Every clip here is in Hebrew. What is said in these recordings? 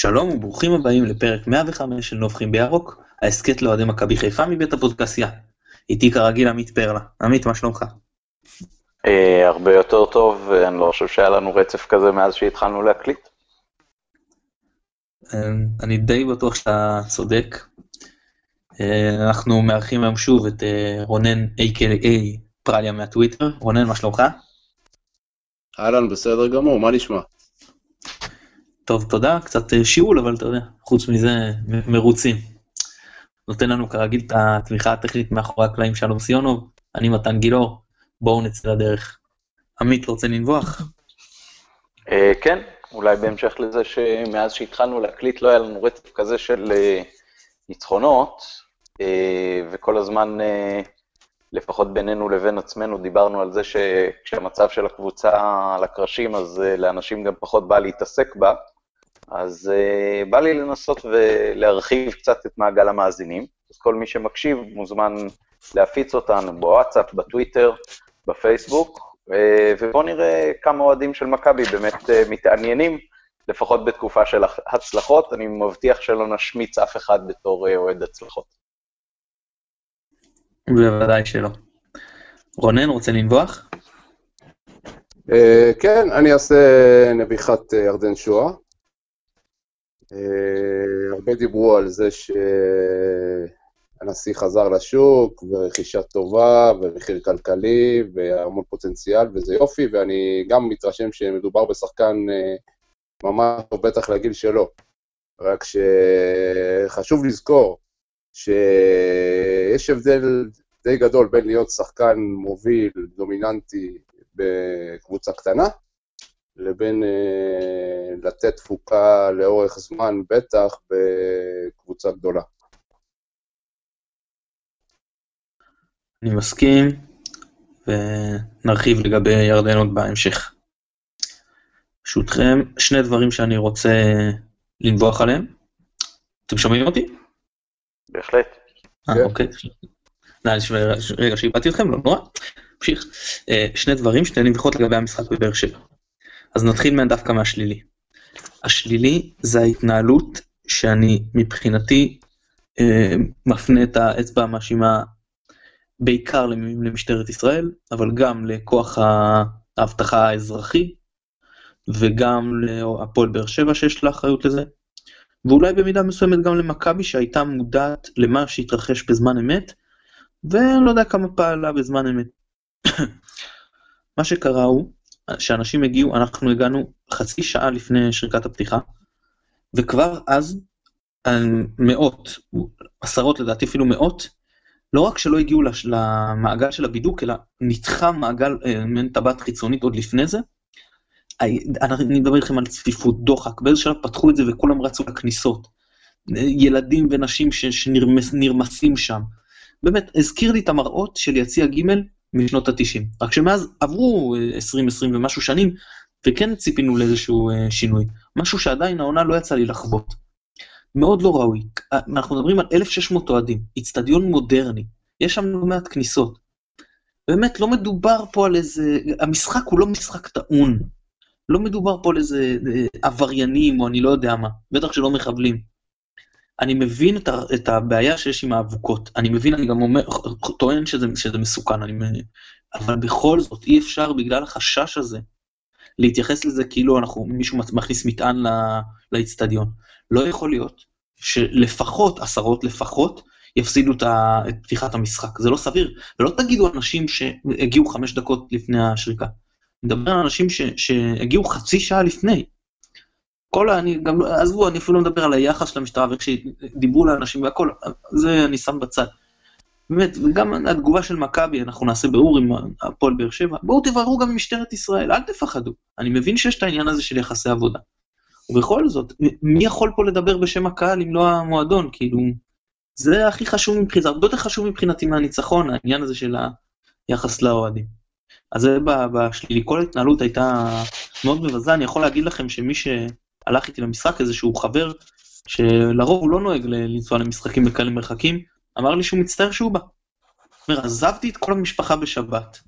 שלום וברוכים הבאים לפרק 105 של נובחים בירוק, ההסכת לאוהדי מכבי חיפה מבית הפודקסייה. איתי כרגיל עמית פרלה. עמית, מה שלומך? אה, הרבה יותר טוב, אני לא חושב שהיה לנו רצף כזה מאז שהתחלנו להקליט. אה, אני די בטוח שאתה צודק. אה, אנחנו מארחים היום שוב את רונן A.K.A פרליה מהטוויטר. רונן, מה שלומך? אהלן, בסדר גמור, מה נשמע? טוב, תודה, קצת אה, שיעול, אבל אתה יודע, חוץ מזה, מרוצים. נותן לנו כרגיל את התמיכה הטכנית מאחורי הקלעים שלום סיונוב, אני מתן גילאור, בואו נצא לדרך. עמית, רוצה לנבוח? אה, כן, אולי בהמשך לזה שמאז שהתחלנו להקליט לא היה לנו רצף כזה של אה, ניצחונות, וכל הזמן, לפחות בינינו לבין עצמנו, דיברנו על זה שכשהמצב של הקבוצה על הקרשים, אז לאנשים גם פחות בא להתעסק בה. אז uh, בא לי לנסות ולהרחיב קצת את מעגל המאזינים. אז כל מי שמקשיב מוזמן להפיץ אותנו בוואטסאפ, בטוויטר, בפייסבוק, uh, ובואו נראה כמה אוהדים של מכבי באמת uh, מתעניינים, לפחות בתקופה של הצלחות. אני מבטיח שלא נשמיץ אף אחד בתור uh, אוהד הצלחות. בוודאי שלא. רונן, רוצה לנבוח? Uh, כן, אני אעשה נביחת ירדן שואה. אה, הרבה דיברו על זה שהנשיא חזר לשוק, ורכישה טובה, ומחיר כלכלי, והמון פוטנציאל, וזה יופי, ואני גם מתרשם שמדובר בשחקן אה, ממש טוב, בטח לגיל שלו. רק שחשוב לזכור שיש הבדל די גדול בין להיות שחקן מוביל, דומיננטי בקבוצה קטנה, לבין אה, לתת תפוקה לאורך זמן, בטח בקבוצה גדולה. אני מסכים, ונרחיב לגבי ירדן עוד בהמשך. ברשותכם, שני דברים שאני רוצה לנבוח עליהם. אתם שומעים אותי? בהחלט. אה, כן. אוקיי. רגע, שאיבדתי אתכם, לא נורא. נמשיך. אה, שני דברים, שתי נביחות לגבי המשחק בבאר שבע. אז נתחיל דווקא מהשלילי. השלילי זה ההתנהלות שאני מבחינתי אה, מפנה את האצבע המאשימה בעיקר למשטרת ישראל, אבל גם לכוח האבטחה האזרחי, וגם להפועל באר שבע שיש לה אחריות לזה, ואולי במידה מסוימת גם למכבי שהייתה מודעת למה שהתרחש בזמן אמת, ואני לא יודע כמה פעלה בזמן אמת. מה שקרה הוא שאנשים הגיעו, אנחנו הגענו חצי שעה לפני שריקת הפתיחה, וכבר אז מאות, עשרות לדעתי אפילו מאות, לא רק שלא הגיעו למעגל של הבידוק, אלא נדחה מעגל, אה, מעין טבעת חיצונית עוד לפני זה. אני מדבר איתכם על צפיפות, דוחק, באיזה שלב פתחו את זה וכולם רצו לכניסות. ילדים ונשים שנרמסים שם. באמת, הזכיר לי את המראות של יציע ג' משנות ה-90. רק שמאז עברו 20-20 אה, ומשהו שנים, וכן ציפינו לאיזשהו אה, שינוי. משהו שעדיין העונה לא יצא לי לחוות. מאוד לא ראוי. אה, אנחנו מדברים על 1,600 אוהדים, איצטדיון מודרני, יש שם לא מעט כניסות. באמת, לא מדובר פה על איזה... המשחק הוא לא משחק טעון. לא מדובר פה על איזה עבריינים או אני לא יודע מה, בטח שלא מחבלים. אני מבין את, ה, את הבעיה שיש עם האבוקות, אני מבין, אני גם אומר, טוען שזה, שזה מסוכן, אני, אבל בכל זאת אי אפשר בגלל החשש הזה להתייחס לזה כאילו אנחנו, מישהו מכניס מטען לאיצטדיון. לא יכול להיות שלפחות, עשרות לפחות, יפסידו את, ה, את פתיחת המשחק, זה לא סביר. ולא תגידו אנשים שהגיעו חמש דקות לפני השריקה. אני מדבר על אנשים ש, שהגיעו חצי שעה לפני. כל, אני גם, לא, עזבו, אני אפילו לא מדבר על היחס של המשטרה ואיך שדיברו לאנשים והכל, זה אני שם בצד. באמת, וגם התגובה של מכבי, אנחנו נעשה בירור עם הפועל באר שבע, בואו תבררו גם עם משטרת ישראל, אל תפחדו. אני מבין שיש את העניין הזה של יחסי עבודה. ובכל זאת, מי יכול פה לדבר בשם הקהל אם לא המועדון? כאילו, זה הכי חשוב מבחינתי, זה הרבה יותר חשוב מבחינתי מהניצחון, העניין הזה של היחס לאוהדים. אז זה בשלילי, כל ההתנהלות הייתה מאוד מבזה, אני יכול להגיד לכם שמי ש... הלך איתי למשחק איזשהו חבר, שלרוב הוא לא נוהג לנסוע למשחקים בכאלה מרחקים, אמר לי שהוא מצטער שהוא בא. אומר, עזבתי את כל המשפחה בשבת,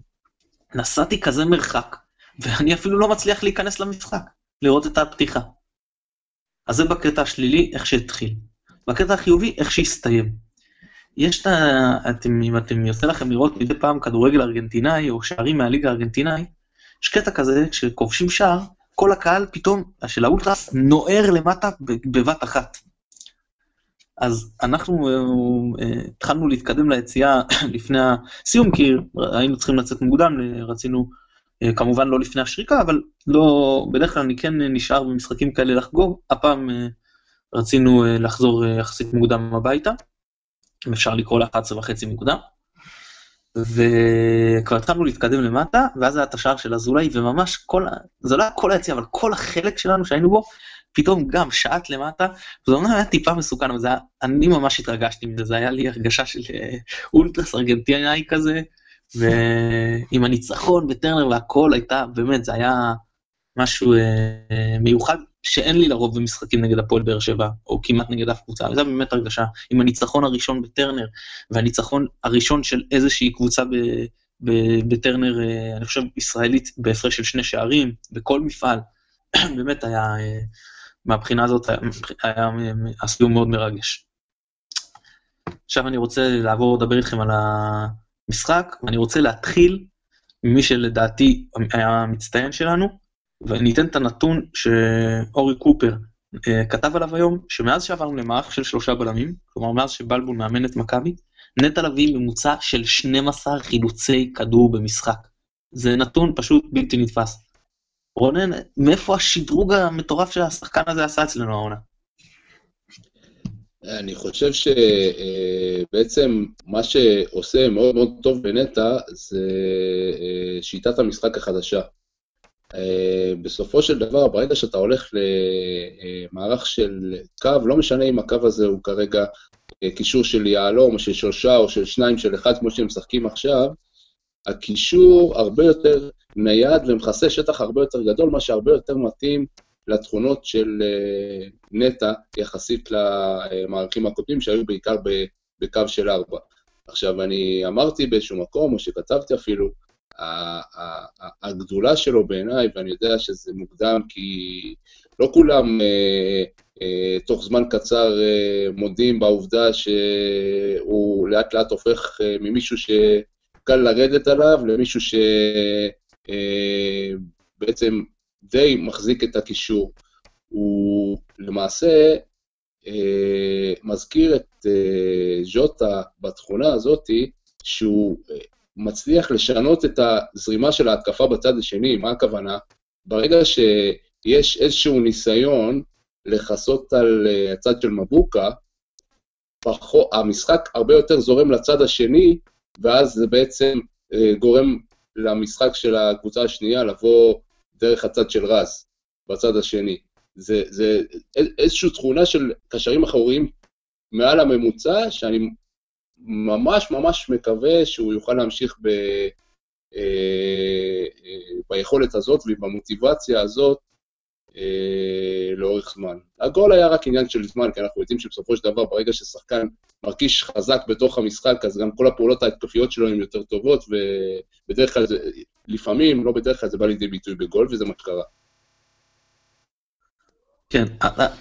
נסעתי כזה מרחק, ואני אפילו לא מצליח להיכנס למשחק, לראות את הפתיחה. אז זה בקטע השלילי, איך שהתחיל. בקטע החיובי, איך שהסתיים. יש את ה... אתם, אם אתם יוצא לכם לראות מדי פעם כדורגל ארגנטינאי, או שערים מהליגה הארגנטינאי, יש קטע כזה, כשכובשים שער, כל הקהל פתאום, של האולטרס, נוער למטה בבת אחת. אז אנחנו uh, התחלנו להתקדם ליציאה לפני הסיום, כי היינו צריכים לצאת מוקדם, רצינו uh, כמובן לא לפני השריקה, אבל לא, בדרך כלל אני כן נשאר במשחקים כאלה לחגוג, הפעם uh, רצינו לחזור יחסית מוקדם הביתה, אם אפשר לקרוא ל-11 וחצי מוקדם. וכבר התחלנו להתקדם למטה, ואז היה את השער של אזולאי, וממש כל, זה לא היה כל היציאה, אבל כל החלק שלנו שהיינו בו, פתאום גם שעט למטה, וזה אומנם היה טיפה מסוכן, אבל זה היה, אני ממש התרגשתי מזה, זה היה לי הרגשה של אה, אולטרס ארגנטינאי כזה, ועם הניצחון וטרנר והכל הייתה, באמת, זה היה משהו אה, מיוחד, שאין לי לרוב במשחקים נגד הפועל באר שבע, או כמעט נגד אף קבוצה, זו באמת הרגשה, עם הניצחון הראשון בטרנר, והניצחון הראשון של איזושהי קבוצה ב... בטרנר, אה, אני חושב, ישראלית, בהפרש של שני שערים, בכל מפעל, באמת היה מהבחינה הזאת היה הסיום מאוד מרגש. עכשיו אני רוצה לעבור לדבר איתכם על המשחק, ואני רוצה להתחיל ממי שלדעתי היה המצטיין שלנו, ואני אתן את הנתון שאורי קופר אה, כתב עליו היום, שמאז שעברנו למערך של שלושה בלמים, כלומר מאז שבלבול מאמן את מכבי, נטע לביא ממוצע של 12 חילוצי כדור במשחק. זה נתון פשוט בלתי נתפס. רונן, מאיפה השדרוג המטורף שהשחקן הזה עשה אצלנו העונה? אני חושב שבעצם מה שעושה מאוד מאוד טוב בנטע זה אה, שיטת המשחק החדשה. אה, בסופו של דבר, ברגע שאתה הולך למערך של קו, לא משנה אם הקו הזה הוא כרגע אה, קישור של יהלום, או של שלושה, או של שניים, של אחד, כמו שהם משחקים עכשיו, הקישור הרבה יותר נייד ומכסה שטח הרבה יותר גדול, מה שהרבה יותר מתאים לתכונות של אה, נטע יחסית למערכים הקודמים שהיו בעיקר בקו של ארבע. עכשיו, אני אמרתי באיזשהו מקום, או שכתבתי אפילו, הגדולה שלו בעיניי, ואני יודע שזה מוקדם כי לא כולם אה, אה, תוך זמן קצר אה, מודים בעובדה שהוא לאט לאט הופך אה, ממישהו ש... קל לרדת עליו למישהו שבעצם אה, די מחזיק את הקישור. הוא למעשה אה, מזכיר את אה, ז'וטה בתכונה הזאתי, שהוא מצליח לשנות את הזרימה של ההתקפה בצד השני, מה הכוונה? ברגע שיש איזשהו ניסיון לכסות על הצד של מבוקה, המשחק הרבה יותר זורם לצד השני, ואז זה בעצם אה, גורם למשחק של הקבוצה השנייה לבוא דרך הצד של רז, בצד השני. זה, זה איזושהי תכונה של קשרים אחוריים מעל הממוצע, שאני ממש ממש מקווה שהוא יוכל להמשיך ב, אה, אה, ביכולת הזאת ובמוטיבציה הזאת אה, לאורך זמן. הגול היה רק עניין של זמן, כי אנחנו יודעים שבסופו של דבר, ברגע ששחקן מרגיש חזק בתוך המשחק, אז גם כל הפעולות ההתקפיות שלו הן יותר טובות, ובדרך כלל, זה, לפעמים, לא בדרך כלל, זה בא לידי ביטוי בגול, וזה מה שקרה. כן,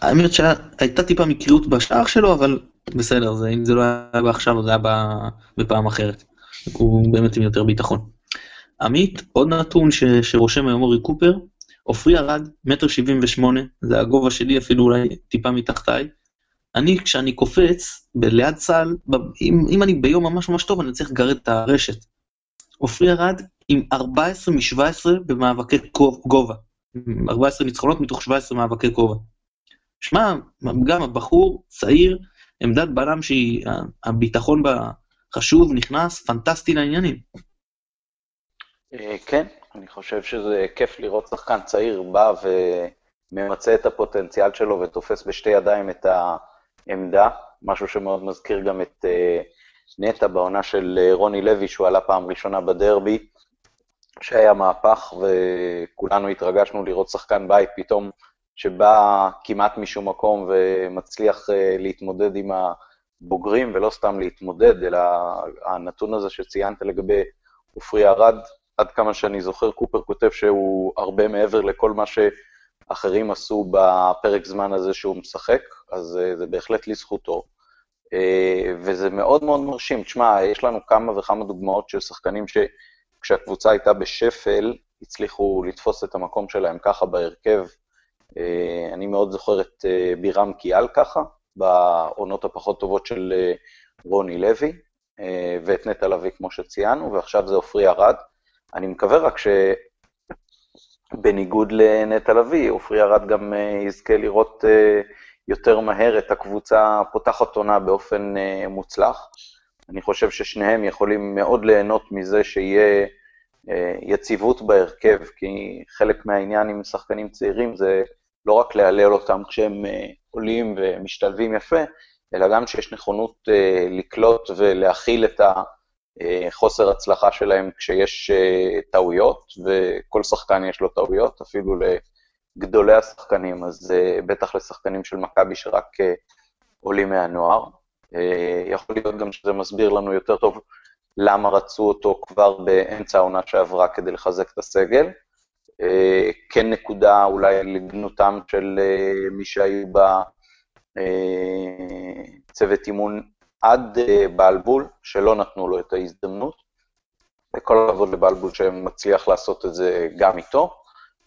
האמת שהייתה טיפה מקריות בשער שלו, אבל בסדר, זה, אם זה לא היה בעכשיו, זה היה בפעם אחרת. הוא באמת עם יותר ביטחון. עמית, עוד נתון ש, שרושם היום אורי קופר, עופרי ארד, מטר שבעים ושמונה, זה הגובה שלי, אפילו אולי טיפה מתחתיי. אני, כשאני קופץ, ליד צה"ל, אם, אם אני ביום ממש ממש טוב, אני צריך לגרד את הרשת. עופרי ארד עם 14 מ-17 במאבקי גובה. 14 ניצחונות מתוך 17 מאבקי גובה. שמע, גם הבחור צעיר, עמדת בלם שהביטחון בה חשוב, נכנס, פנטסטי לעניינים. אה, כן, אני חושב שזה כיף לראות שחקן צעיר בא וממצה את הפוטנציאל שלו ותופס בשתי ידיים את העמדה, משהו שמאוד מזכיר גם את uh, נטע בעונה של uh, רוני לוי, שהוא עלה פעם ראשונה בדרבי, שהיה מהפך וכולנו התרגשנו לראות שחקן בית פתאום שבא כמעט משום מקום ומצליח uh, להתמודד עם הבוגרים, ולא סתם להתמודד, אלא הנתון הזה שציינת לגבי עופרי ארד, עד כמה שאני זוכר, קופר כותב שהוא הרבה מעבר לכל מה אחרים עשו בפרק זמן הזה שהוא משחק, אז אה, זה בהחלט לזכותו. אה, וזה מאוד מאוד מרשים. תשמע, יש לנו כמה וכמה דוגמאות של שחקנים שכשהקבוצה הייתה בשפל, הצליחו לתפוס את המקום שלהם ככה בהרכב. אה, אני מאוד זוכר את בירם קיאל ככה, בעונות הפחות טובות של רוני לוי, ואת נטע לביא, כמו שציינו, ועכשיו זה עופרי ארד. אני מקווה רק שבניגוד לנטע לביא, עופרי ארד גם יזכה לראות יותר מהר את הקבוצה פותחת עונה באופן מוצלח. אני חושב ששניהם יכולים מאוד ליהנות מזה שיהיה יציבות בהרכב, כי חלק מהעניין עם שחקנים צעירים זה לא רק להלל אותם כשהם uh, עולים ומשתלבים יפה, אלא גם שיש נכונות uh, לקלוט ולהכיל את החוסר הצלחה שלהם כשיש טעויות, וכל שחקן יש לו טעויות, אפילו גדולי השחקנים, אז בטח לשחקנים של מכבי שרק עולים מהנוער. יכול להיות גם שזה מסביר לנו יותר טוב למה רצו אותו כבר באמצע העונה שעברה כדי לחזק את הסגל. Uh, כן נקודה אולי לגנותם של uh, מי שהיו בצוות אימון עד בלבול, שלא נתנו לו את ההזדמנות. וכל הכבוד לבלבול שמצליח לעשות את זה גם איתו.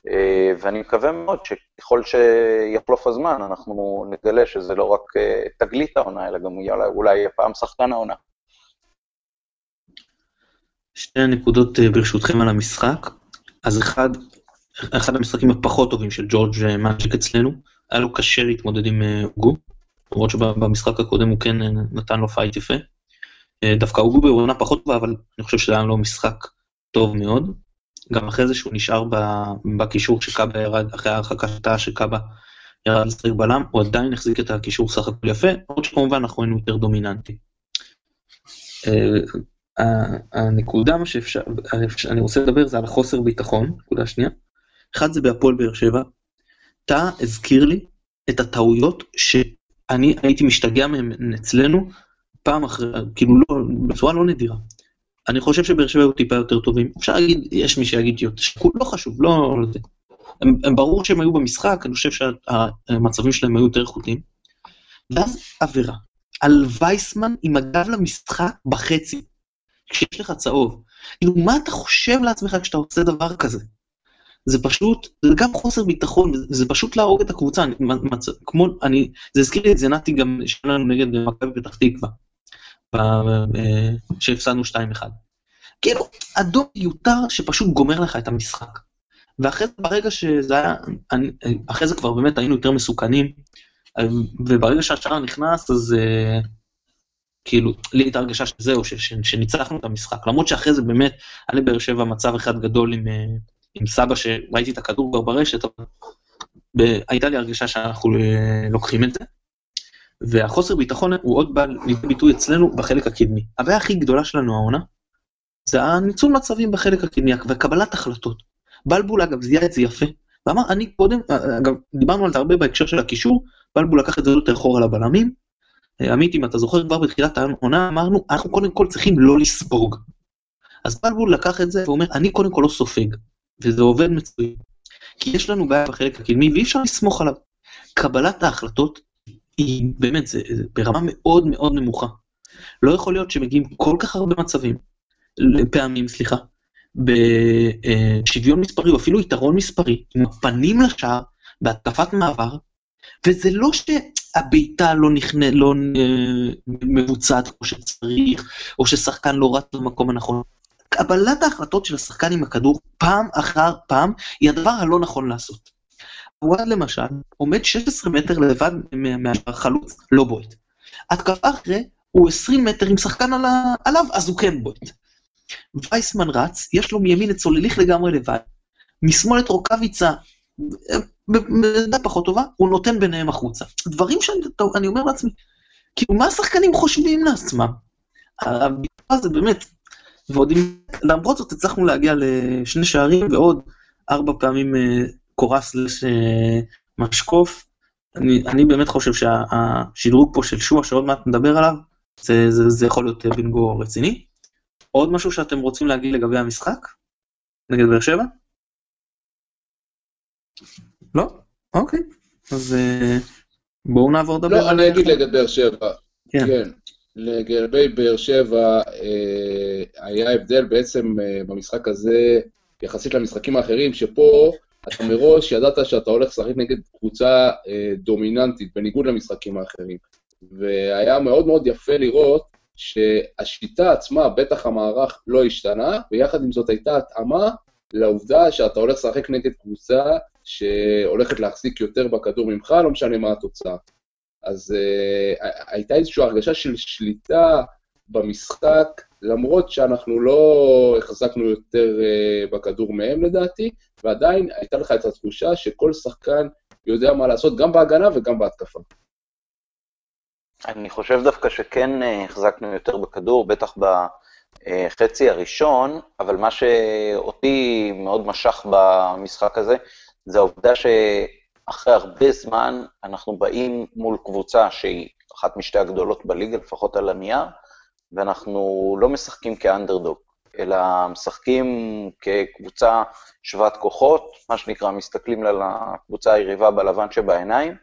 אה, ואני מקווה מאוד שככל שיחלוף הזמן, אנחנו נגלה שזה לא רק אה, תגלית העונה, אלא גם אולי יהיה פעם שחקן העונה. שתי הנקודות אה, ברשותכם על המשחק. אז אחד, אחד המשחקים הפחות טובים של ג'ורג' מאג'יק אצלנו, היה לו קשה להתמודד עם אוגו, למרות שבמשחק הקודם הוא כן נתן לו פייט יפה. דווקא אוגו בעונה פחות טובה, אבל אני חושב שזה היה לו משחק טוב מאוד. גם אחרי זה שהוא נשאר בקישור שכבהא ירד, אחרי ההרחקה שתה שכבהא ירד לשחק בלם, הוא עדיין החזיק את הקישור סך הכל יפה, עוד שכמובן אנחנו היינו יותר דומיננטי. אה, הנקודה שאפשר, אני רוצה לדבר זה על החוסר ביטחון, נקודה שנייה. אחד זה בהפועל באר שבע, אתה הזכיר לי את הטעויות שאני הייתי משתגע מהן אצלנו פעם אחרי, כאילו לא, בצורה לא נדירה. אני חושב שבאר שבע היו טיפה יותר טובים. אפשר להגיד, יש מי שיגיד יותר, לא חשוב, לא... הם, הם ברור שהם היו במשחק, אני חושב שהמצבים שלהם היו יותר איכותיים. ואז עבירה. על וייסמן עם הגב למשחק בחצי, כשיש לך צהוב. כאילו, מה אתה חושב לעצמך כשאתה עושה דבר כזה? זה פשוט, זה גם חוסר ביטחון, זה פשוט להרוג את הקבוצה. אני, מצ, כמו, אני, זה הזכיר לי את זה נתי גם שלנו נגד מכבי פתח תקווה. שהפסדנו 2-1. כאילו, אדום מיותר שפשוט גומר לך את המשחק. ואחרי זה, ברגע שזה היה, אני, אחרי זה כבר באמת היינו יותר מסוכנים, וברגע שהשער נכנס, אז uh, כאילו, לי הייתה הרגשה שזהו, ש, ש, שניצחנו את המשחק. למרות שאחרי זה באמת, היה לבאר שבע מצב אחד גדול עם, אה, עם סבא, שראיתי את הכדור כבר ברשת, אבל הייתה לי הרגשה שאנחנו לוקחים את זה. והחוסר ביטחון הוא עוד בא לידי ביטוי אצלנו בחלק הקדמי. הבעיה הכי גדולה שלנו העונה, זה הניצול מצבים בחלק הקדמי וקבלת החלטות. בלבול אגב זיהה את זה יפה, ואמר אני קודם, אגב דיברנו על זה הרבה בהקשר של הקישור, בלבול לקח את זה יותר אחורה לבלמים. עמית אם אתה זוכר כבר בתחילת העונה אמרנו אנחנו קודם כל צריכים לא לספוג. אז בלבול לקח את זה ואומר אני קודם כל לא סופג, וזה עובד מצוין. כי יש לנו בעיה בחלק הקדמי ואי אפשר לסמוך עליו. קבלת ההחלטות היא באמת, זה, זה ברמה מאוד מאוד נמוכה. לא יכול להיות שמגיעים כל כך הרבה מצבים, פעמים, סליחה, בשוויון מספרי או אפילו יתרון מספרי, עם הפנים לשער, בהתקפת מעבר, וזה לא שהבעיטה לא נכנה, לא אה, מבוצעת כמו שצריך, או ששחקן לא רץ במקום הנכון. קבלת ההחלטות של השחקן עם הכדור פעם אחר פעם היא הדבר הלא נכון לעשות. וואד למשל עומד 16 מטר לבד מהחלוץ, לא בועט. התקפה אחרי הוא 20 מטר עם שחקן על עליו, אז הוא כן בועט. וייסמן רץ, יש לו מימין את צולליך לגמרי לבד, משמאל את רוקאביצה, במידה פחות טובה, הוא נותן ביניהם החוצה. דברים שאני אומר לעצמי, כאילו, מה השחקנים חושבים לעצמם? הביטוי הזה באמת, ועוד אם, למרות זאת הצלחנו להגיע לשני שערים ועוד ארבע פעמים אה, קורס משקוף. אני, אני באמת חושב שהשדרוג פה של שואה, שעוד מעט נדבר עליו, זה, זה, זה יכול להיות בינגו רציני. עוד משהו שאתם רוצים להגיד לגבי המשחק? נגד באר שבע? לא? אוקיי, אז אה, בואו נעבור לדבר לא. אני אגיד לגבי באר שבע. כן. כן. לגבי באר שבע, אה, היה הבדל בעצם אה, במשחק הזה, יחסית למשחקים האחרים, שפה אתה מראש ידעת שאתה הולך לשחק נגד קבוצה אה, דומיננטית, בניגוד למשחקים האחרים. והיה מאוד מאוד יפה לראות שהשיטה עצמה, בטח המערך, לא השתנה, ויחד עם זאת הייתה התאמה לעובדה שאתה הולך לשחק נגד קבוצה שהולכת להחזיק יותר בכדור ממך, לא משנה מה התוצאה. אז uh, הייתה איזושהי הרגשה של שליטה במשחק, למרות שאנחנו לא החזקנו יותר uh, בכדור מהם לדעתי, ועדיין הייתה לך את התחושה שכל שחקן יודע מה לעשות גם בהגנה וגם בהתקפה. אני חושב דווקא שכן אה, החזקנו יותר בכדור, בטח בחצי הראשון, אבל מה שאותי מאוד משך במשחק הזה, זה העובדה שאחרי הרבה זמן אנחנו באים מול קבוצה שהיא אחת משתי הגדולות בליגה, לפחות על הנייר, ואנחנו לא משחקים כאנדרדוג, אלא משחקים כקבוצה שוות כוחות, מה שנקרא, מסתכלים על הקבוצה היריבה בלבן שבעיניים,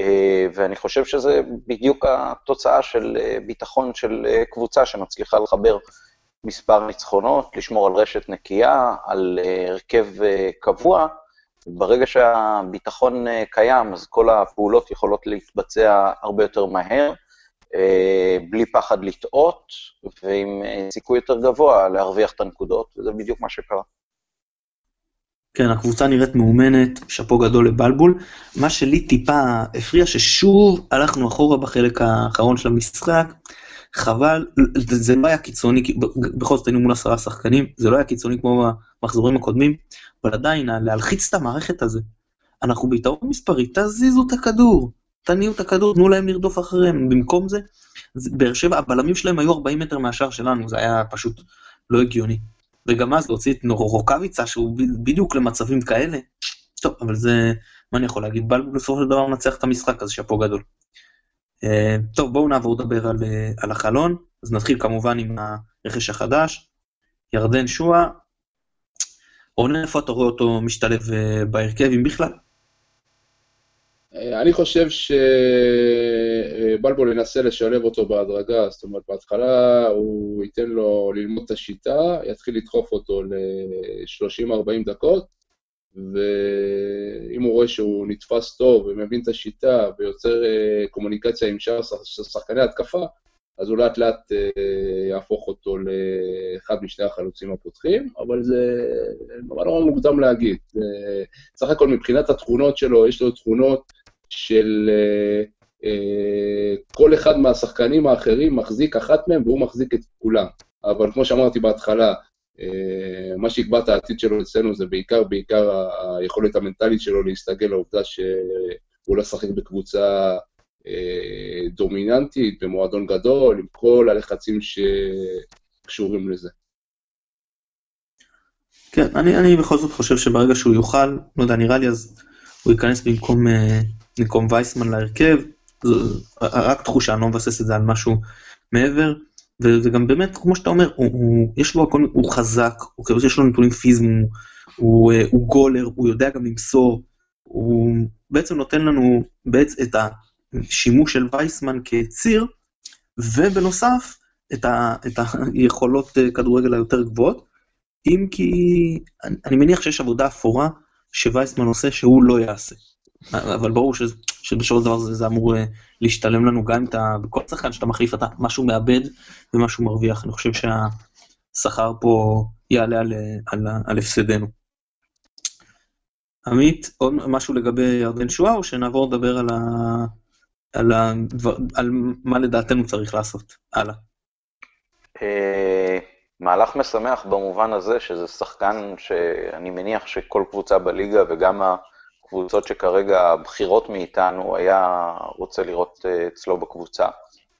אה, ואני חושב שזה בדיוק התוצאה של אה, ביטחון של אה, קבוצה שמצליחה לחבר מספר ניצחונות, לשמור על רשת נקייה, על הרכב קבוע. ברגע שהביטחון קיים, אז כל הפעולות יכולות להתבצע הרבה יותר מהר, בלי פחד לטעות, ועם סיכוי יותר גבוה להרוויח את הנקודות, וזה בדיוק מה שקרה. כן, הקבוצה נראית מאומנת, שאפו גדול לבלבול. מה שלי טיפה הפריע, ששוב הלכנו אחורה בחלק האחרון של המשחק. חבל, זה לא היה קיצוני, בכל זאת היינו מול עשרה שחקנים, זה לא היה קיצוני כמו במחזורים הקודמים, אבל עדיין, להלחיץ את המערכת הזה. אנחנו ביתרון מספרי, תזיזו את הכדור, תניעו את הכדור, תנו להם לרדוף אחריהם. במקום זה, באר שבע, הבלמים שלהם היו 40 מטר מהשאר שלנו, זה היה פשוט לא הגיוני. וגם אז להוציא את נורוקביצה, שהוא בדיוק למצבים כאלה. טוב, אבל זה, מה אני יכול להגיד? בלבול בסופו של דבר מנצח את המשחק, אז שאפו גדול. Uh, טוב, בואו נעבור לדבר על, uh, על החלון. אז נתחיל כמובן עם הרכש החדש. ירדן שואה, רונן, איפה אתה רואה אותו משתלב uh, בהרכב, אם בכלל? אני חושב שבלבול ינסה לשלב אותו בהדרגה, זאת אומרת, בהתחלה הוא ייתן לו ללמוד את השיטה, יתחיל לדחוף אותו ל-30-40 דקות, ואם הוא רואה שהוא נתפס טוב ומבין את השיטה ויוצר אה, קומוניקציה עם שאר שחקני התקפה, אז הוא לאט לאט אה, יהפוך אותו לאחד משני החלוצים הפותחים, אבל זה נורא נורא מוקדם להגיד. סך הכל מבחינת התכונות שלו, יש לו תכונות של אה, כל אחד מהשחקנים האחרים מחזיק אחת מהם והוא מחזיק את כולם. אבל כמו שאמרתי בהתחלה, מה שיקבע את העתיד שלו אצלנו זה בעיקר, בעיקר היכולת המנטלית שלו להסתגל לעובדה שהוא לא שחק בקבוצה דומיננטית, במועדון גדול, עם כל הלחצים שקשורים לזה. כן, אני, אני בכל זאת חושב שברגע שהוא יוכל, לא יודע, נראה לי אז הוא ייכנס במקום במקום וייסמן להרכב, זו רק תחושה, אני לא מבסס את זה על משהו מעבר, וזה גם באמת, כמו שאתה אומר, הוא, הוא, יש לו הכל, הוא חזק, הוא, כאילו יש לו נתונים פיזיים, הוא, הוא, הוא גולר, הוא יודע גם למסור, הוא בעצם נותן לנו בעצם את השימוש של וייסמן כציר, ובנוסף, את, ה, את היכולות אה, כדורגל היותר גבוהות, אם כי אני, אני מניח שיש עבודה אפורה שווייסמן עושה שהוא לא יעשה. אבל ברור ש, שבשביל דבר זה, זה אמור אה, להשתלם לנו גם אם אתה, בכל שחקן שאתה מחליף אתה משהו מאבד ומשהו מרוויח. אני חושב שהשכר פה יעלה על, על, על הפסדנו. עמית, עוד משהו לגבי ירדן שואה, או שנעבור לדבר על, ה, על, הדבר, על מה לדעתנו צריך לעשות? הלאה. אה, מהלך משמח במובן הזה שזה שחקן שאני מניח שכל קבוצה בליגה וגם הקבוצות שכרגע הבכירות מאיתנו היה רוצה לראות אה, אצלו בקבוצה.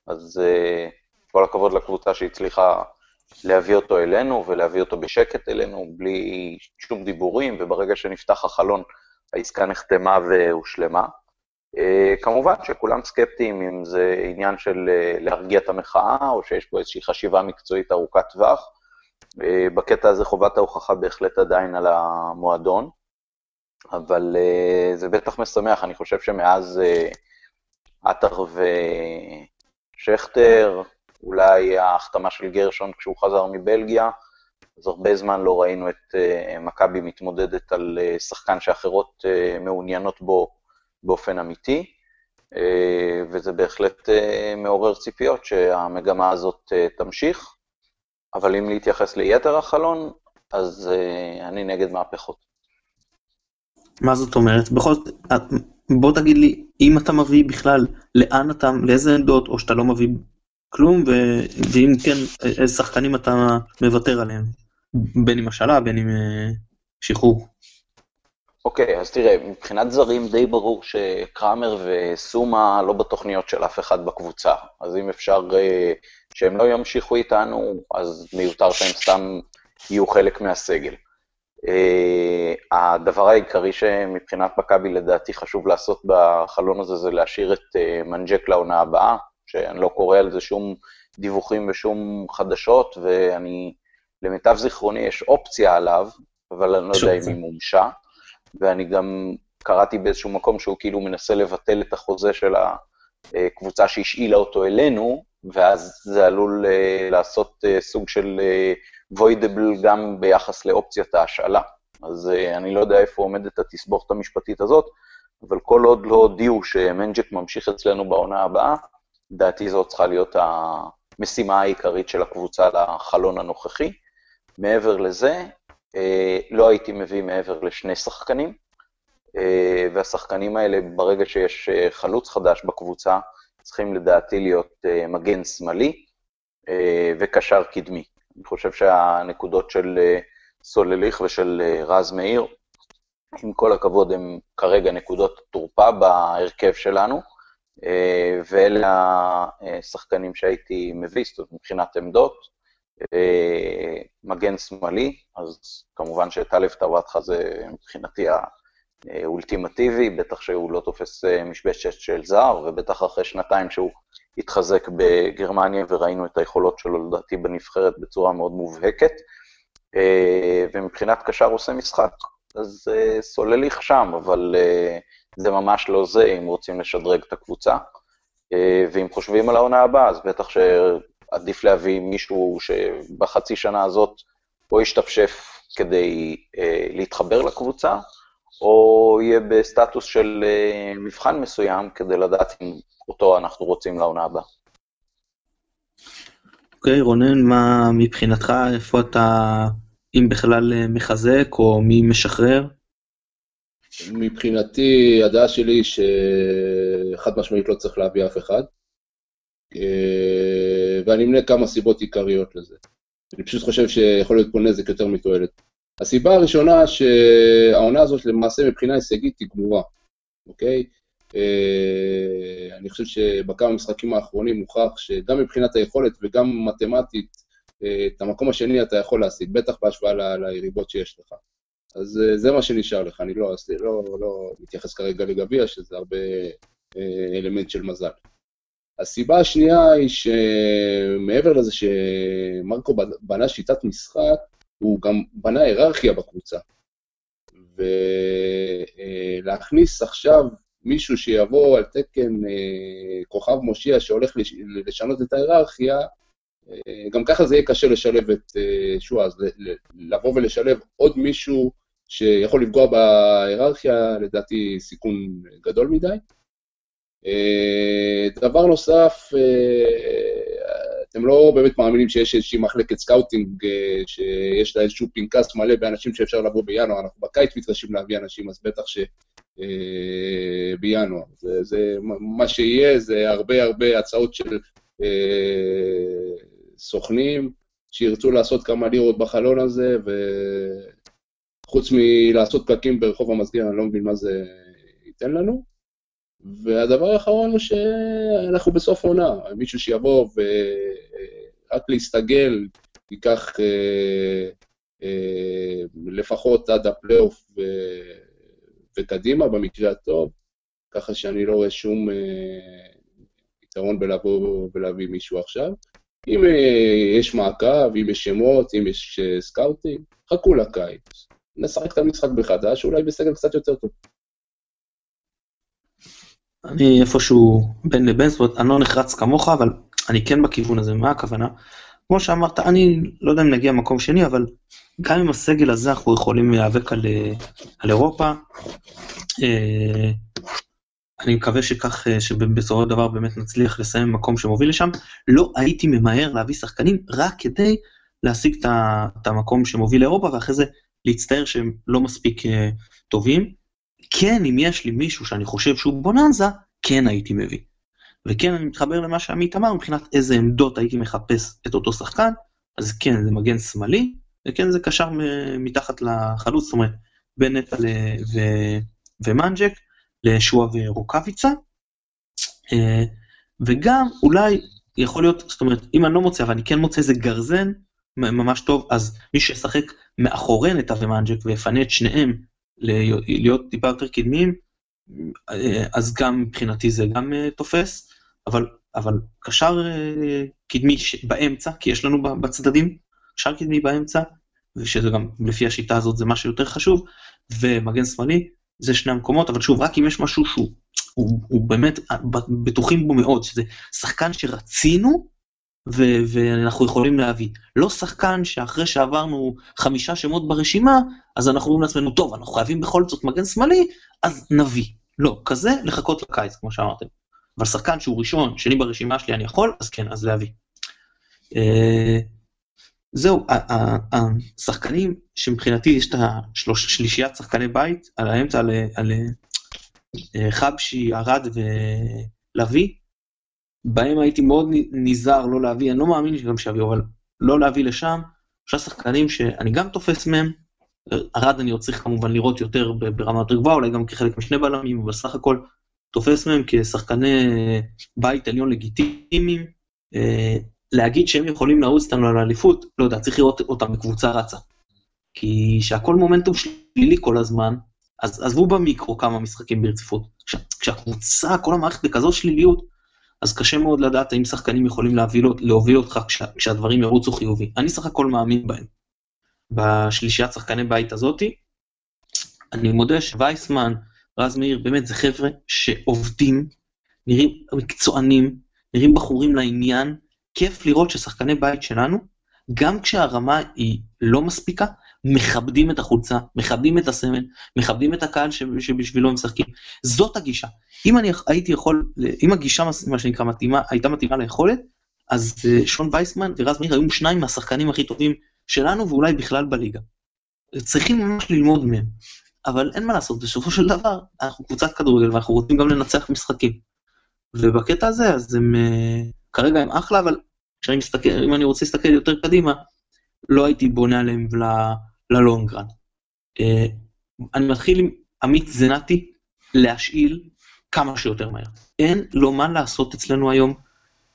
אז אה, כל הכבוד לקבוצה שהצליחה להביא אותו אלינו ולהביא אותו בשקט אלינו, בלי שום דיבורים, וברגע שנפתח החלון העסקה נחתמה והושלמה. אה, כמובן שכולם סקפטיים אם זה עניין של להרגיע את המחאה, או שיש פה איזושהי חשיבה מקצועית ארוכת טווח. בקטע הזה חובת ההוכחה בהחלט עדיין על המועדון. אבל uh, זה בטח משמח, אני חושב שמאז uh, עטר ושכטר, אולי ההחתמה של גרשון כשהוא חזר מבלגיה, אז הרבה זמן לא ראינו את uh, מכבי מתמודדת על uh, שחקן שאחרות uh, מעוניינות בו באופן אמיתי, uh, וזה בהחלט uh, מעורר ציפיות שהמגמה הזאת uh, תמשיך, אבל אם להתייחס ליתר החלון, אז uh, אני נגד מהפכות. מה זאת אומרת? בכל זאת, בוא תגיד לי, אם אתה מביא בכלל, לאן אתה, לאיזה עמדות, או שאתה לא מביא כלום, ו... ואם כן, איזה שחקנים אתה מוותר עליהם? בין עם השאלה, בין עם uh, שחרור. אוקיי, okay, אז תראה, מבחינת זרים די ברור שקראמר וסומה לא בתוכניות של אף אחד בקבוצה. אז אם אפשר uh, שהם לא ימשיכו איתנו, אז מיותר שהם סתם יהיו חלק מהסגל. Uh, הדבר העיקרי שמבחינת מכבי לדעתי חשוב לעשות בחלון הזה זה להשאיר את uh, מנג'ק לעונה הבאה, שאני לא קורא על זה שום דיווחים ושום חדשות, ואני, למיטב זיכרוני יש אופציה עליו, אבל אני לא יודע אם היא מומשה, ואני גם קראתי באיזשהו מקום שהוא כאילו מנסה לבטל את החוזה של הקבוצה שהשאילה אותו אלינו, ואז זה עלול uh, לעשות סוג של uh, גם ביחס לאופציית ההשאלה. אז uh, אני לא יודע איפה עומדת התסבוכת המשפטית הזאת, אבל כל עוד לא הודיעו שמנג'ק ממשיך אצלנו בעונה הבאה, לדעתי זאת צריכה להיות המשימה העיקרית של הקבוצה לחלון הנוכחי. מעבר לזה, uh, לא הייתי מביא מעבר לשני שחקנים, uh, והשחקנים האלה, ברגע שיש חלוץ חדש בקבוצה, צריכים לדעתי להיות מגן שמאלי וקשר קדמי. אני חושב שהנקודות של uh, סולליך ושל uh, רז מאיר, עם כל הכבוד, הן כרגע נקודות תורפה בהרכב שלנו, uh, ואלה השחקנים שהייתי מביא, זאת אומרת, מבחינת עמדות. מגן שמאלי, אז כמובן שטלב טוואטחה זה מבחינתי האולטימטיבי, בטח שהוא לא תופס משבשת של זר, ובטח אחרי שנתיים שהוא התחזק בגרמניה וראינו את היכולות שלו לדעתי בנבחרת בצורה מאוד מובהקת. ומבחינת קשר עושה משחק, אז סולליך שם, אבל זה ממש לא זה אם רוצים לשדרג את הקבוצה. ואם חושבים על העונה הבאה, אז בטח שעדיף להביא מישהו שבחצי שנה הזאת או ישתפשף כדי להתחבר לקבוצה, או יהיה בסטטוס של מבחן מסוים כדי לדעת אם אותו אנחנו רוצים לעונה הבאה. אוקיי, okay, רונן, מה מבחינתך, איפה אתה, אם בכלל מחזק או מי משחרר? מבחינתי, הדעה שלי היא שחד משמעית לא צריך להביא אף אחד, ואני אמנה כמה סיבות עיקריות לזה. אני פשוט חושב שיכול להיות פה נזק יותר מתועלת. הסיבה הראשונה שהעונה הזאת למעשה מבחינה הישגית היא גמורה, אוקיי? אה, אני חושב שבכמה משחקים האחרונים מוכח שגם מבחינת היכולת וגם מתמטית, אה, את המקום השני אתה יכול להשיג, בטח בהשוואה ליריבות שיש לך. אז אה, זה מה שנשאר לך, אני לא, לא, לא מתייחס כרגע לגביע, שזה הרבה אלמנט של מזל. הסיבה השנייה היא שמעבר לזה שמרקו בנה שיטת משחק, הוא גם בנה היררכיה בקבוצה. ולהכניס עכשיו מישהו שיבוא על תקן אה, כוכב מושיע שהולך לשנות את ההיררכיה, אה, גם ככה זה יהיה קשה לשלב את אה, שועה, לבוא ולשלב עוד מישהו שיכול לפגוע בהיררכיה, לדעתי סיכון גדול מדי. דבר נוסף, אתם לא באמת מאמינים שיש איזושהי מחלקת scouting שיש לה איזשהו פנקס מלא באנשים שאפשר לבוא בינואר, אנחנו בקיץ מתקשים להביא אנשים, אז בטח ש... אה. זה, זה, מה שיהיה זה הרבה הרבה הצעות של אה, סוכנים שירצו לעשות כמה לירות בחלון הזה, וחוץ מלעשות פקקים ברחוב המסגר, אני לא מבין מה זה ייתן לנו. והדבר האחרון הוא שאנחנו בסוף עונה, מישהו שיבוא ורק להסתגל, ייקח אה, אה, לפחות עד הפלייאוף וקדימה במקרה הטוב, ככה שאני לא רואה שום אה, יתרון בלבוא ולהביא מישהו עכשיו. אם יש מעקב, אם יש שמות, אם יש scouting, חכו לקיץ. נשחק את המשחק מחדש, אולי בסגל קצת יותר טוב. אני איפשהו בין לבין, זאת אומרת, אני לא נחרץ כמוך, אבל אני כן בכיוון הזה, מה הכוונה? כמו שאמרת, אני לא יודע אם נגיע למקום שני, אבל גם עם הסגל הזה אנחנו יכולים להיאבק על, אה, על אירופה. אה, אני מקווה שכך, אה, שבסופו של דבר באמת נצליח לסיים במקום שמוביל לשם. לא הייתי ממהר להביא שחקנים רק כדי להשיג את המקום שמוביל לאירופה, ואחרי זה להצטער שהם לא מספיק טובים. כן, אם יש לי מישהו שאני חושב שהוא בוננזה, כן הייתי מביא. וכן, אני מתחבר למה שעמית אמר, מבחינת איזה עמדות הייתי מחפש את אותו שחקן, אז כן, זה מגן שמאלי, וכן, זה קשר מתחת לחלוץ, זאת אומרת, בין נטע ו- ומנג'ק לשועה ורוקאביצה. אה, וגם, אולי, יכול להיות, זאת אומרת, אם אני לא מוצא, אבל אני כן מוצא איזה גרזן ממש טוב, אז מי שישחק מאחורי נטע ומנג'ק ויפנה את שניהם להיות טיפה יותר קדמיים, אה, אז גם מבחינתי זה גם אה, תופס, אבל, אבל קשר אה, קדמי באמצע, כי יש לנו בצדדים, קשר קדמי באמצע, ושזה גם לפי השיטה הזאת זה מה שיותר חשוב, ומגן שמאלי, זה שני המקומות, אבל שוב, רק אם יש משהו שהוא הוא, הוא באמת, בטוחים בו מאוד, שזה שחקן שרצינו, ו- ואנחנו יכולים להביא. לא שחקן שאחרי שעברנו חמישה שמות ברשימה, אז אנחנו אומרים לעצמנו, טוב, אנחנו חייבים בכל זאת מגן שמאלי, אז נביא. לא, כזה לחכות לקיץ, כמו שאמרתם. אבל שחקן שהוא ראשון, שני ברשימה שלי אני יכול, אז כן, אז להביא. אה, זהו, השחקנים שמבחינתי יש את השלישיית שחקני בית, על האמצע, על, אה, חבשי, ארד ולוי, בהם הייתי מאוד נזהר לא להביא, אני לא מאמין שגם שיביאו, אבל לא להביא לשם, שלושה שחקנים שאני גם תופס מהם, ארד אני עוד צריך כמובן לראות יותר ברמה יותר גבוהה, אולי גם כחלק משני בלמים, אבל בסך הכל תופס מהם כשחקני בית עליון לגיטימיים. אה, להגיד שהם יכולים לעוץ אותנו על האליפות, לא יודע, צריך לראות אותם בקבוצה רצה. כי שהכל מומנטום שלילי כל הזמן, אז עזבו במיקרו כמה משחקים ברציפות. כשהקבוצה, כל המערכת בכזאת שליליות, אז קשה מאוד לדעת האם שחקנים יכולים להוביל, אותך כשה, כשהדברים ירוצו חיובי. אני סך הכל מאמין בהם. בשלישיית שחקני בית הזאתי, אני מודה שווייסמן, רז מאיר, באמת זה חבר'ה שעובדים, נראים מקצוענים, נראים בחורים לעניין, כיף לראות ששחקני בית שלנו, גם כשהרמה היא לא מספיקה, מכבדים את החולצה, מכבדים את הסמל, מכבדים את הקהל שבשבילו הם משחקים. זאת הגישה. אם אני הייתי יכול, אם הגישה, מה שנקרא, מתאימה, הייתה מתאימה ליכולת, אז אה, שון וייסמן ורז מאיר היו שניים מהשחקנים הכי טובים שלנו ואולי בכלל בליגה. צריכים ממש ללמוד מהם. אבל אין מה לעשות, בסופו של דבר, אנחנו קבוצת כדורגל ואנחנו רוצים גם לנצח משחקים. ובקטע הזה, אז הם, אה, כרגע הם אחלה, אבל כשאני מסתכל, אם אני רוצה להסתכל יותר קדימה, לא הייתי בונה עליהם ללונגרן. אה, אני מתחיל עם עמית זנתי להשאיל כמה שיותר מהר. אין לו מה לעשות אצלנו היום.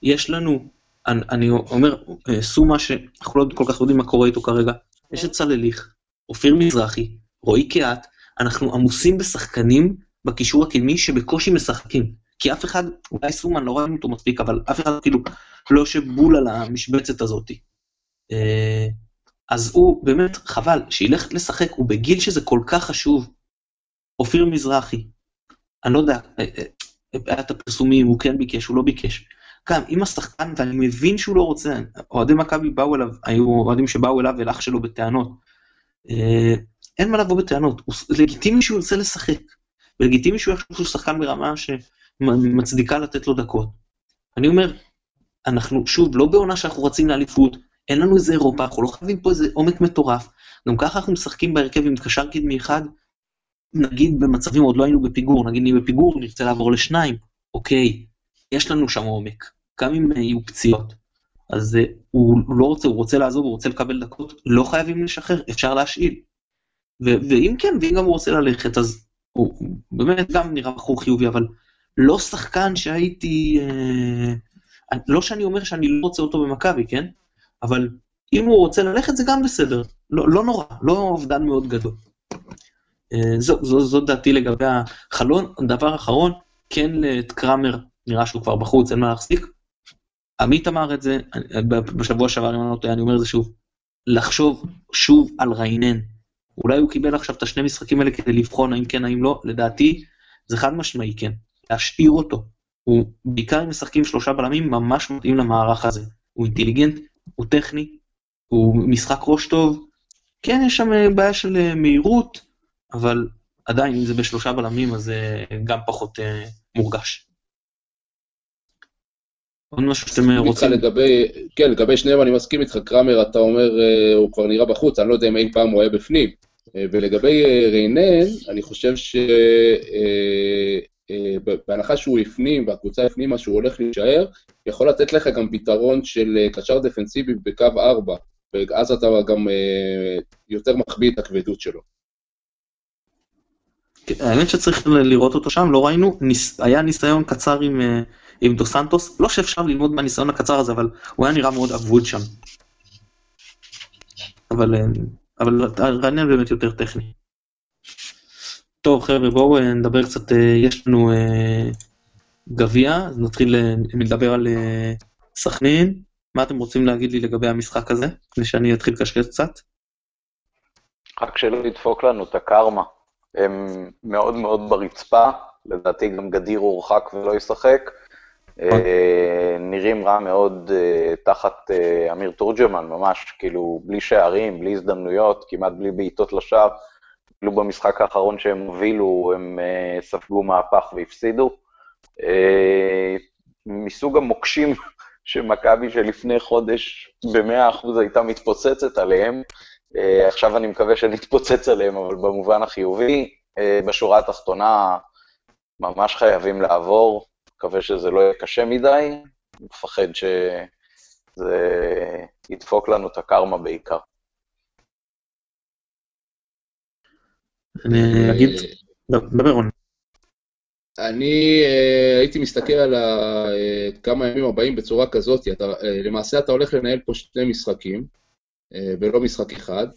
יש לנו, אני, אני אומר, אה, סומה שאנחנו לא כל כך יודעים מה קורה איתו כרגע, יש את צלליך, אופיר מזרחי, רועי קיאט, אנחנו עמוסים בשחקנים בקישור הקדמי שבקושי משחקים. כי אף אחד, אולי סומן לא ראינו אותו מספיק, אבל אף אחד כאילו לא יושב בול על המשבצת הזאת. אה, אז הוא באמת, חבל, שילך לשחק, הוא בגיל שזה כל כך חשוב. אופיר מזרחי, אני לא יודע, היה אה, אה, הפרסומים, הוא כן ביקש, הוא לא ביקש. גם אם השחקן, ואני מבין שהוא לא רוצה, אוהדי מכבי באו אליו, היו אוהדים שבאו אליו אל אח שלו בטענות. אין מה לבוא בטענות, הוא לגיטימי שהוא ירצה לשחק, ולגיטימי שהוא יחשוב שהוא שחקן ברמה שמצדיקה לתת לו דקות. אני אומר, אנחנו שוב לא בעונה שאנחנו רצים לאליפות, אין לנו איזה אירופה, אנחנו לא חייבים פה איזה עומק מטורף, גם ככה אנחנו משחקים בהרכב עם קשר קדמי אחד, נגיד במצבים עוד לא היינו בפיגור, נגיד נהיה בפיגור, נרצה לעבור לשניים, אוקיי, יש לנו שם עומק, גם אם יהיו פציעות. אז uh, הוא, לא רוצה, הוא רוצה לעזוב, הוא רוצה לקבל דקות, לא חייבים לשחרר, אפשר להשאיל. ואם כן, ואם גם הוא רוצה ללכת, אז הוא באמת גם נראה בחור חיובי, אבל לא שחקן שהייתי... אה, לא שאני אומר שאני לא רוצה אותו במכבי, כן? אבל אם הוא רוצה ללכת זה גם בסדר, לא, לא נורא, לא אובדן מאוד גדול. אה, זו, זו, זו דעתי לגבי החלון. דבר אחרון, כן את קראמר, נראה שהוא כבר בחוץ, אין מה להחזיק. עמית אמר את זה, בשבוע שעבר, אם אני לא טועה, אני אומר את זה שוב, לחשוב שוב על ריינן. אולי הוא קיבל עכשיו את השני משחקים האלה כדי לבחון האם כן האם לא, לדעתי זה חד משמעי כן, להשאיר אותו. הוא בעיקר אם משחקים שלושה בלמים ממש מתאים למערך הזה. הוא אינטליגנט, הוא טכני, הוא משחק ראש טוב, כן יש שם אה, בעיה של אה, מהירות, אבל עדיין אם זה בשלושה בלמים אז זה גם פחות מורגש. עוד משהו שאתם רוצים? לגבי, כן, לגבי שניהם אני מסכים איתך, קרמר, אתה אומר, הוא כבר נראה בחוץ, אני לא יודע אם אי פעם הוא היה בפנים. ולגבי ריינן, אני חושב שבהנחה uh, uh, שהוא הפנים והקבוצה הפנימה שהוא הולך להישאר, יכול לתת לך גם פתרון של uh, קשר דפנסיבי בקו 4, ואז אתה גם uh, יותר מחביא את הכבדות שלו. האמת שצריך לראות אותו שם, לא ראינו, ניס, היה ניסיון קצר עם, אה, עם דו סנטוס, לא שאפשר ללמוד מהניסיון הקצר הזה, אבל הוא היה נראה מאוד אבוד שם. אבל, אה, אבל רענן באמת יותר טכני. טוב חבר'ה בואו אה, נדבר קצת, יש לנו גביע, אז נתחיל לדבר על סכנין. מה אתם רוצים להגיד לי לגבי המשחק הזה, לפני שאני אתחיל לקשקש קצת? רק שלא ידפוק לנו את הקרמה. הם מאוד מאוד ברצפה, לדעתי גם גדיר הורחק ולא ישחק. אה, נראים רע מאוד אה, תחת אה, אמיר תורג'מן, ממש, כאילו, בלי שערים, בלי הזדמנויות, כמעט בלי בעיטות לשער. אפילו במשחק האחרון שהם הובילו, הם ספגו מהפך והפסידו. מסוג המוקשים שמכבי שלפני חודש ב-100% הייתה מתפוצצת עליהם, אה, עכשיו אני מקווה שנתפוצץ עליהם, אבל במובן החיובי, אה, בשורה התחתונה ממש חייבים לעבור, מקווה שזה לא יהיה קשה מדי, מפחד שזה ידפוק לנו את הקרמה בעיקר. אני אגיד, דבר רוני. אני uh, הייתי מסתכל על uh, כמה ימים הבאים בצורה כזאת, אתה, למעשה אתה הולך לנהל פה שני משחקים, אה, ולא משחק אחד,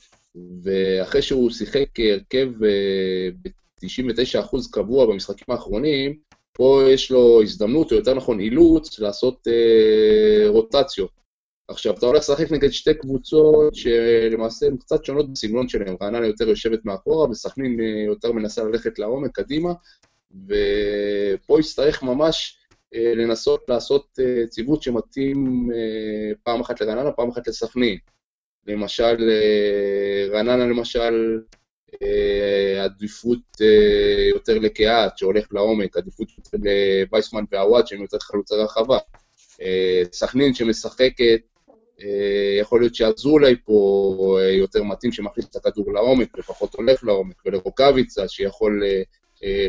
ואחרי שהוא שיחק הרכב אה, ב-99% קבוע במשחקים האחרונים, פה יש לו הזדמנות, או יותר נכון אילוץ, לעשות אה, רוטציות. עכשיו, אתה הולך לשחק נגד שתי קבוצות שלמעשה הן קצת שונות בסגנון שלהן. רעננה יותר יושבת מאחורה, וסכנין אה, יותר מנסה ללכת לעומק, קדימה, ופה יצטרך ממש אה, לנסות לעשות אה, ציוות שמתאים פעם אחת לרעננה, פעם אחת לסכנין. למשל, רעננה למשל, עדיפות יותר לקהת, שהולך לעומק, עדיפות יותר לווייסמן ועוואד, שהם יותר חלוצי רחבה. סכנין שמשחקת, יכול להיות שאזולאי פה יותר מתאים, שמכניס את הכדור לעומק, ופחות הולך לעומק, ולרוקאביצה, שיכול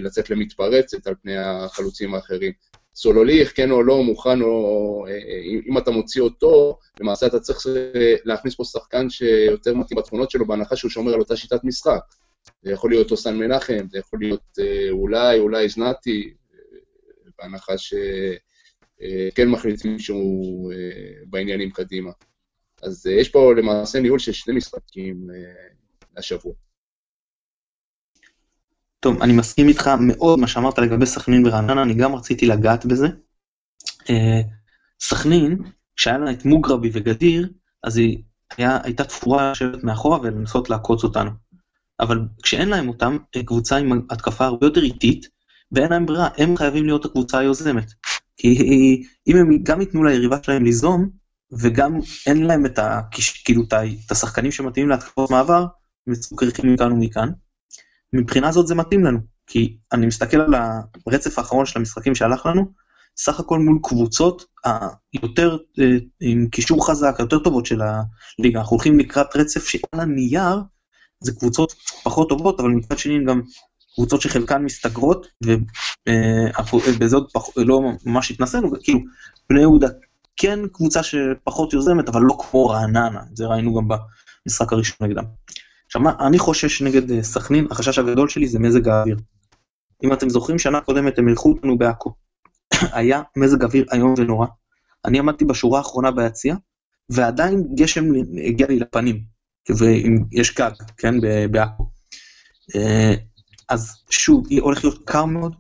לצאת למתפרצת על פני החלוצים האחרים. סולוליך, כן או לא, מוכן או... אה, אה, אם אתה מוציא אותו, למעשה אתה צריך אה, להכניס פה שחקן שיותר מתאים בתכונות שלו, בהנחה שהוא שומר על אותה שיטת משחק. זה יכול להיות אוסן מנחם, זה יכול להיות אולי, אולי זנתי, בהנחה שכן מחליטים שהוא בעניינים קדימה. אז יש פה למעשה ניהול של שני משחקים השבוע. טוב, אני מסכים איתך מאוד מה שאמרת לגבי סכנין ורעננה, אני גם רציתי לגעת בזה. אה, סכנין, כשהיה לה את מוגרבי וגדיר, אז היא היה, הייתה תפורה לשבת מאחורה ולנסות לעקוץ אותנו. אבל כשאין להם אותם, קבוצה עם התקפה הרבה יותר איטית, ואין להם ברירה, הם חייבים להיות הקבוצה היוזמת. כי אם הם גם ייתנו ליריבה שלהם ליזום, וגם אין להם את, ה, כאילו, את השחקנים שמתאימים להתקפות מעבר, הם מצוקרחים מכאן ומכאן. מבחינה זאת זה מתאים לנו, כי אני מסתכל על הרצף האחרון של המשחקים שהלך לנו, סך הכל מול קבוצות היותר, אה, עם קישור חזק, היותר טובות של הליגה. אנחנו הולכים לקראת רצף שעל הנייר זה קבוצות פחות טובות, אבל מצד שני גם קבוצות שחלקן מסתגרות, ובזה עוד פח, לא ממש התנסינו, כאילו, בני יהודה כן קבוצה שפחות יוזמת, אבל לא כמו רעננה, זה ראינו גם במשחק הראשון נגדם. עכשיו מה, אני חושש נגד אה, סכנין, החשש הגדול שלי זה מזג האוויר. אם אתם זוכרים, שנה קודמת הם אירחו אותנו בעכו. היה מזג אוויר איום ונורא. אני עמדתי בשורה האחרונה ביציע, ועדיין גשם הגיע לי לפנים, ויש גג, כן, בעכו. אה, אז שוב, הולך להיות קר מאוד,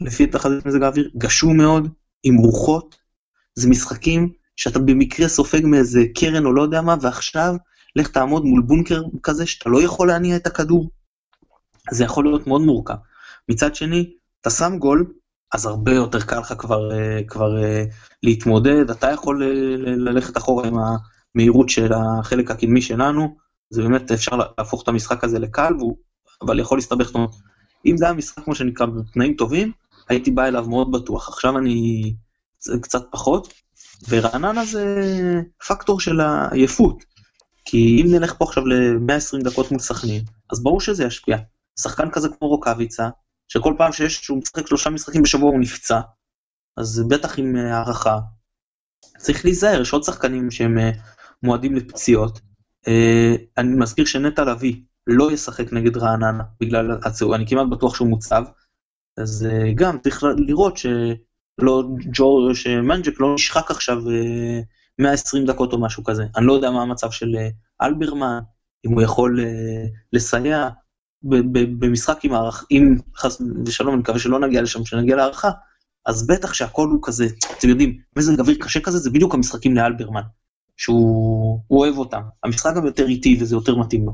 לפי תחזית מזג האוויר, גשום מאוד, עם רוחות. זה משחקים שאתה במקרה סופג מאיזה קרן או לא יודע מה, ועכשיו לך תעמוד מול בונקר כזה שאתה לא יכול להניע את הכדור. זה יכול להיות מאוד מורכב. מצד שני, אתה שם גול, אז הרבה יותר קל לך כבר, אה, כבר אה, להתמודד, אתה יכול ללכת אחורה עם המהירות של החלק הקדמי שלנו, זה באמת אפשר להפוך את המשחק הזה לקל, אבל יכול להסתבך. אם זה היה משחק כמו שנקרא בתנאים טובים, הייתי בא אליו מאוד בטוח. עכשיו אני קצת פחות, ורעננה זה פקטור של העייפות. כי אם נלך פה עכשיו ל-120 דקות מול סכנין, אז ברור שזה ישפיע. שחקן כזה כמו רוקאביצה, שכל פעם שיש, שהוא משחק שלושה משחקים בשבוע הוא נפצע, אז בטח עם הערכה. צריך להיזהר, יש עוד שחקנים שהם אה, מועדים לפציעות. אה, אני מזכיר שנטע לביא לא ישחק נגד רעננה בגלל אני כמעט בטוח שהוא מוצב. אז גם צריך לראות שלא ג'ור, שמנג'ק לא נשחק עכשיו 120 דקות או משהו כזה. אני לא יודע מה המצב של אלברמן, אם הוא יכול לסייע, במשחק עם הערכה, אם חס ושלום, אני מקווה שלא נגיע לשם, שנגיע להערכה, אז בטח שהכל הוא כזה, אתם יודעים, מזג אוויר קשה כזה, זה בדיוק המשחקים לאלברמן, שהוא אוהב אותם. המשחק גם יותר איטי וזה יותר מתאים לו.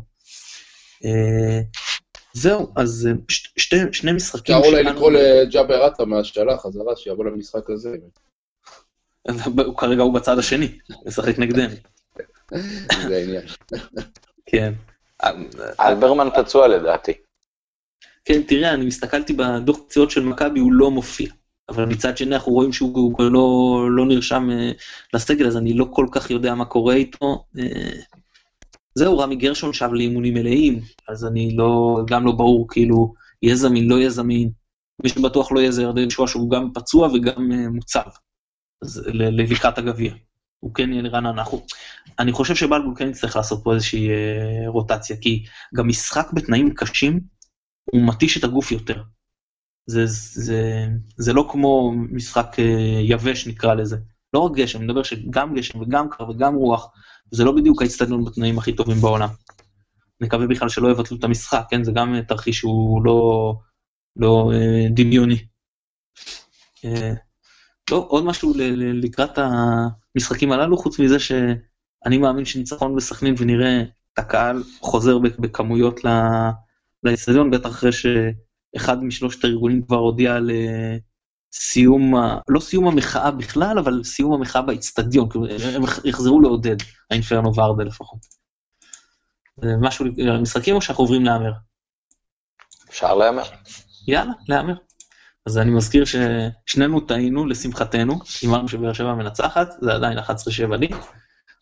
אה, זהו, אז אה, שתי, שני משחקים אפשר אולי לקרוא לג'אבר עטה מהשאלה חזרה, שיבוא למשחק הזה. כרגע הוא בצד השני, משחק נגדנו. זה העניין. כן. אלברמן פצוע לדעתי. כן, תראה, אני הסתכלתי בדוח פציעות של מכבי, הוא לא מופיע. אבל מצד שני אנחנו רואים שהוא לא, לא נרשם uh, לסגל, אז אני לא כל כך יודע מה קורה איתו. Uh, זהו, רמי גרשון שב לאימונים מלאים, אז אני לא, גם לא ברור, כאילו, יהיה זמין, לא יהיה זמין. מי שבטוח לא יהיה זה ירדן שואה שהוא גם פצוע וגם uh, מוצב, אז לקראת הגביע. הוא כן יהיה נראה אנחנו. אני חושב שבלבול כן יצטרך לעשות פה איזושהי אה, רוטציה, כי גם משחק בתנאים קשים, הוא מתיש את הגוף יותר. זה, זה, זה לא כמו משחק אה, יבש נקרא לזה. לא רק גשם, אני מדבר שגם גשם וגם קר וגם רוח, זה לא בדיוק האצטדיון בתנאים הכי טובים בעולם. נקווה בכלל שלא יבטלו את המשחק, כן? זה גם תרחיש שהוא לא, לא אה, דמיוני. אה, לא, עוד משהו לקראת המשחקים הללו, חוץ מזה שאני מאמין שניצחון בסכנין ונראה את הקהל חוזר בכמויות לאצטדיון, בטח אחרי שאחד משלושת הארגונים כבר הודיע על אה, סיום, לא סיום המחאה בכלל, אבל סיום המחאה באצטדיון, הם יחזרו לעודד, האינפרנו ורדה לפחות. משהו, משחקים או שאנחנו עוברים להמר? אפשר להמר. יאללה, להמר. אז אני מזכיר ששנינו טעינו, לשמחתנו, אמרנו שבאר שבע מנצחת, זה עדיין 11-7 לי.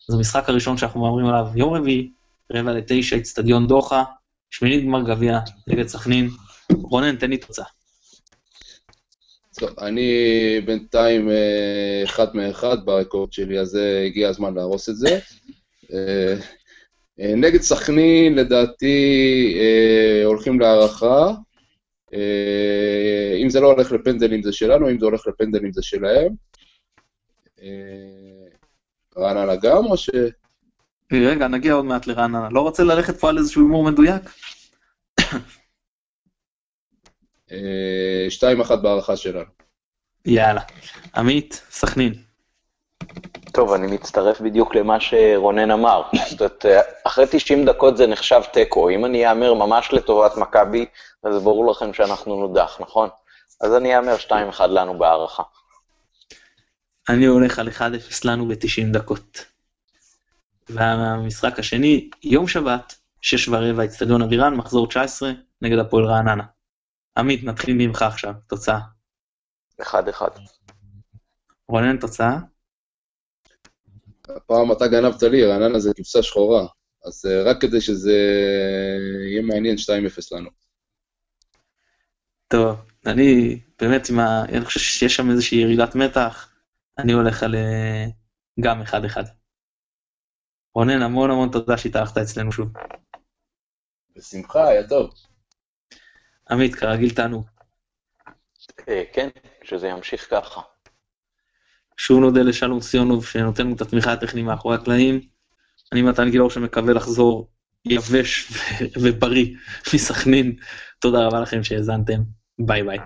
אז המשחק הראשון שאנחנו מדברים עליו יום רביעי, רבע לתשע, אצטדיון דוחה, שמינית גמר גביע נגד סכנין. רונן, תן לי תוצאה. טוב, אני בינתיים אה, אחד מאחד ברקורד שלי, אז הגיע הזמן להרוס את זה. אה, אה, נגד סכנין, לדעתי, הולכים להערכה. אה, אם זה לא הולך לפנדלים זה שלנו, אם זה הולך לפנדלים זה שלהם. אה, רעננה גם, או ש... רגע, נגיע עוד מעט לרעננה. לא רוצה ללכת פה על איזשהו הימור מדויק? אה, שתיים אחת בהערכה שלנו. יאללה. עמית, סכנין. טוב, אני מצטרף בדיוק למה שרונן אמר. זאת אומרת, אחרי 90 דקות זה נחשב תיקו. אם אני אאמר ממש לטובת מכבי, אז ברור לכם שאנחנו נודח, נכון? אז אני אאמר 2-1 לנו בהערכה. אני הולך על 1-0 לנו ב-90 דקות. והמשחק השני, יום שבת, שש ורבע, אצטדיון אבירן, מחזור 19, נגד הפועל רעננה. עמית, נתחיל ממך עכשיו, תוצאה. 1-1. רונן, תוצאה? הפעם אתה גנבת לי, רעננה זה כבשה שחורה. אז אה, רק כדי שזה יהיה מעניין, 2-0 לנו. טוב, אני באמת, עם ה... אני חושב שיש שם איזושהי ירידת מתח, אני הולך על אה, גם 1-1. רונן, המון המון תודה שהתארחת אצלנו שוב. בשמחה, היה טוב. עמית, כרגיל תענוג. אה, כן, שזה ימשיך ככה. שוב נודה לשלום סיונוב שנותן לנו את התמיכה הטכנית מאחורי הקלעים. אני מתן גילאור שמקווה לחזור יבש ובריא מסכנין. תודה רבה לכם שהאזנתם, ביי ביי.